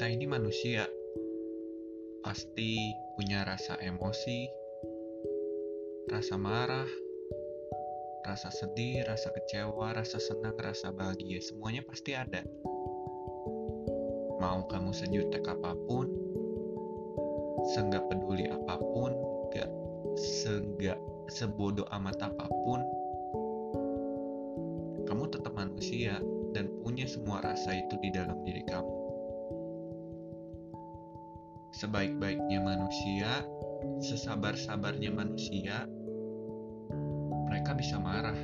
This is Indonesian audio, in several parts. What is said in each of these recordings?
Kita ini manusia, pasti punya rasa emosi, rasa marah, rasa sedih, rasa kecewa, rasa senang, rasa bahagia. Semuanya pasti ada. Mau kamu sejutek apa pun, seenggak peduli apa pun, gak seenggak sebodoh amat apa pun, kamu tetap manusia dan punya semua rasa itu di dalam diri kamu. Sebaik-baiknya manusia, sesabar-sabarnya manusia, mereka bisa marah.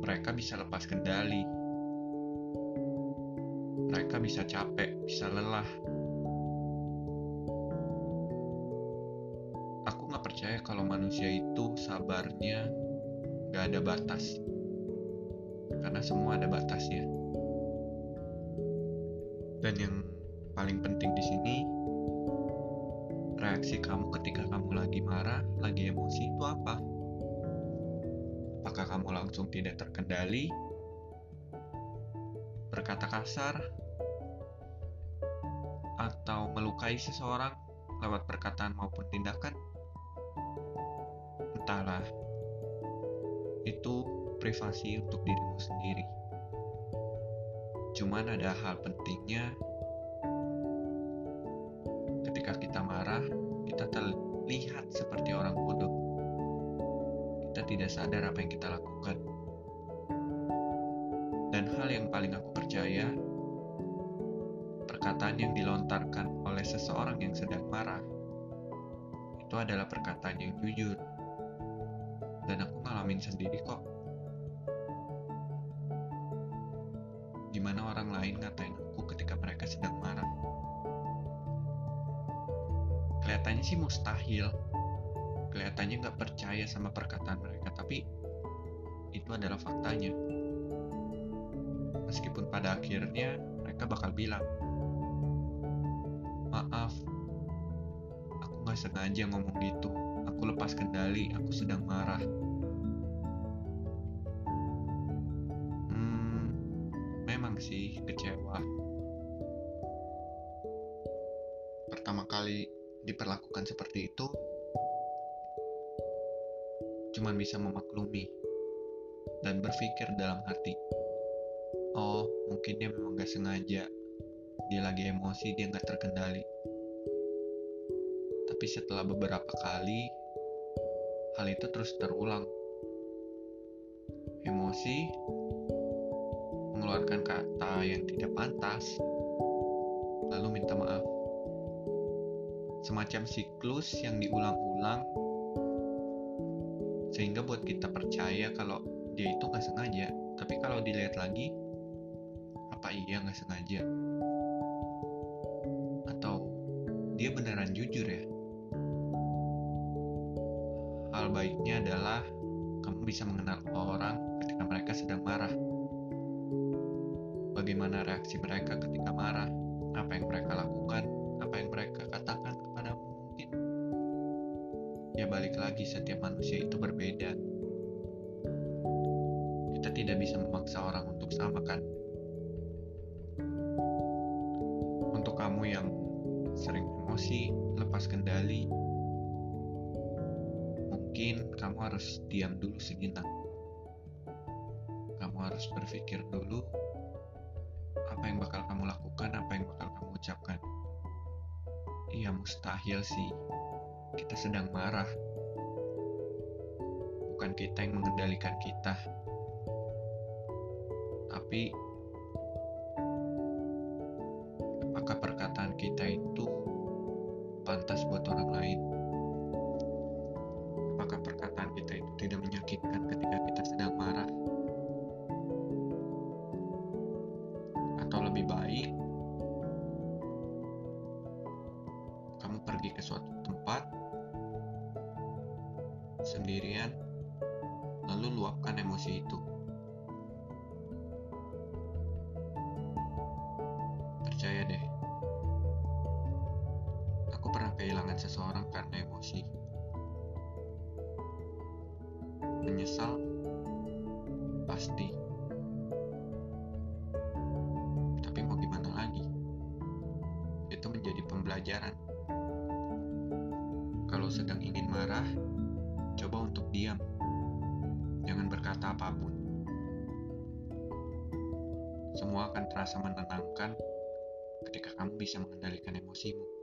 Mereka bisa lepas kendali. Mereka bisa capek, bisa lelah. Aku nggak percaya kalau manusia itu sabarnya nggak ada batas. Karena semua ada batasnya. Dan yang paling penting di sini, reaksi kamu ketika kamu lagi marah, lagi emosi itu apa? Apakah kamu langsung tidak terkendali? Berkata kasar? Atau melukai seseorang lewat perkataan maupun tindakan? Entahlah. Itu privasi untuk dirimu sendiri. Cuman ada hal pentingnya tidak sadar apa yang kita lakukan. Dan hal yang paling aku percaya, perkataan yang dilontarkan oleh seseorang yang sedang marah itu adalah perkataan yang jujur. Dan aku ngalamin sendiri kok. Gimana orang lain ngatain aku ketika mereka sedang marah kelihatannya sih mustahil kelihatannya nggak percaya sama perkataan mereka tapi itu adalah faktanya. Meskipun pada akhirnya mereka bakal bilang maaf aku nggak sengaja ngomong gitu aku lepas kendali aku sedang marah. Hmm memang sih kecewa. Pertama kali diperlakukan seperti itu cuman bisa memaklumi dan berpikir dalam hati. Oh mungkin dia memang gak sengaja. Dia lagi emosi dia gak terkendali. Tapi setelah beberapa kali hal itu terus terulang. Emosi mengeluarkan kata yang tidak pantas lalu minta maaf. Semacam siklus yang diulang-ulang sehingga buat kita percaya kalau dia itu nggak sengaja. Tapi kalau dilihat lagi apa iya nggak sengaja? Atau dia beneran jujur ya? Hal baiknya adalah kamu bisa mengenal orang ketika mereka sedang marah. Bagaimana reaksi mereka ketika marah? Apa yang mereka lakukan lagi setiap manusia itu berbeda. Kita tidak bisa memaksa orang untuk sama kan? Untuk kamu yang sering emosi lepas kendali mungkin kamu harus diam dulu sejenak. Kamu harus berpikir dulu apa yang bakal kamu lakukan apa yang bakal kamu ucapkan. Iya mustahil sih. Kita sedang marah Bukan kita yang mengendalikan kita. Tapi Apakah perkataan kita itu Pantas buat orang lain? Apakah perkataan kita itu tidak menyakitkan ketika kita sedang marah? Atau lebih baik kamu pergi ke suatu tempat sendirian, lalu luapkan emosi itu. Percaya deh, aku pernah kehilangan seseorang karena emosi. Menyesal, pasti. Tapi mau gimana lagi? pelajaran. Kalau sedang ingin marah, coba untuk diam. Jangan berkata apa pun. Semua akan terasa menenangkan ketika kamu bisa mengendalikan emosimu.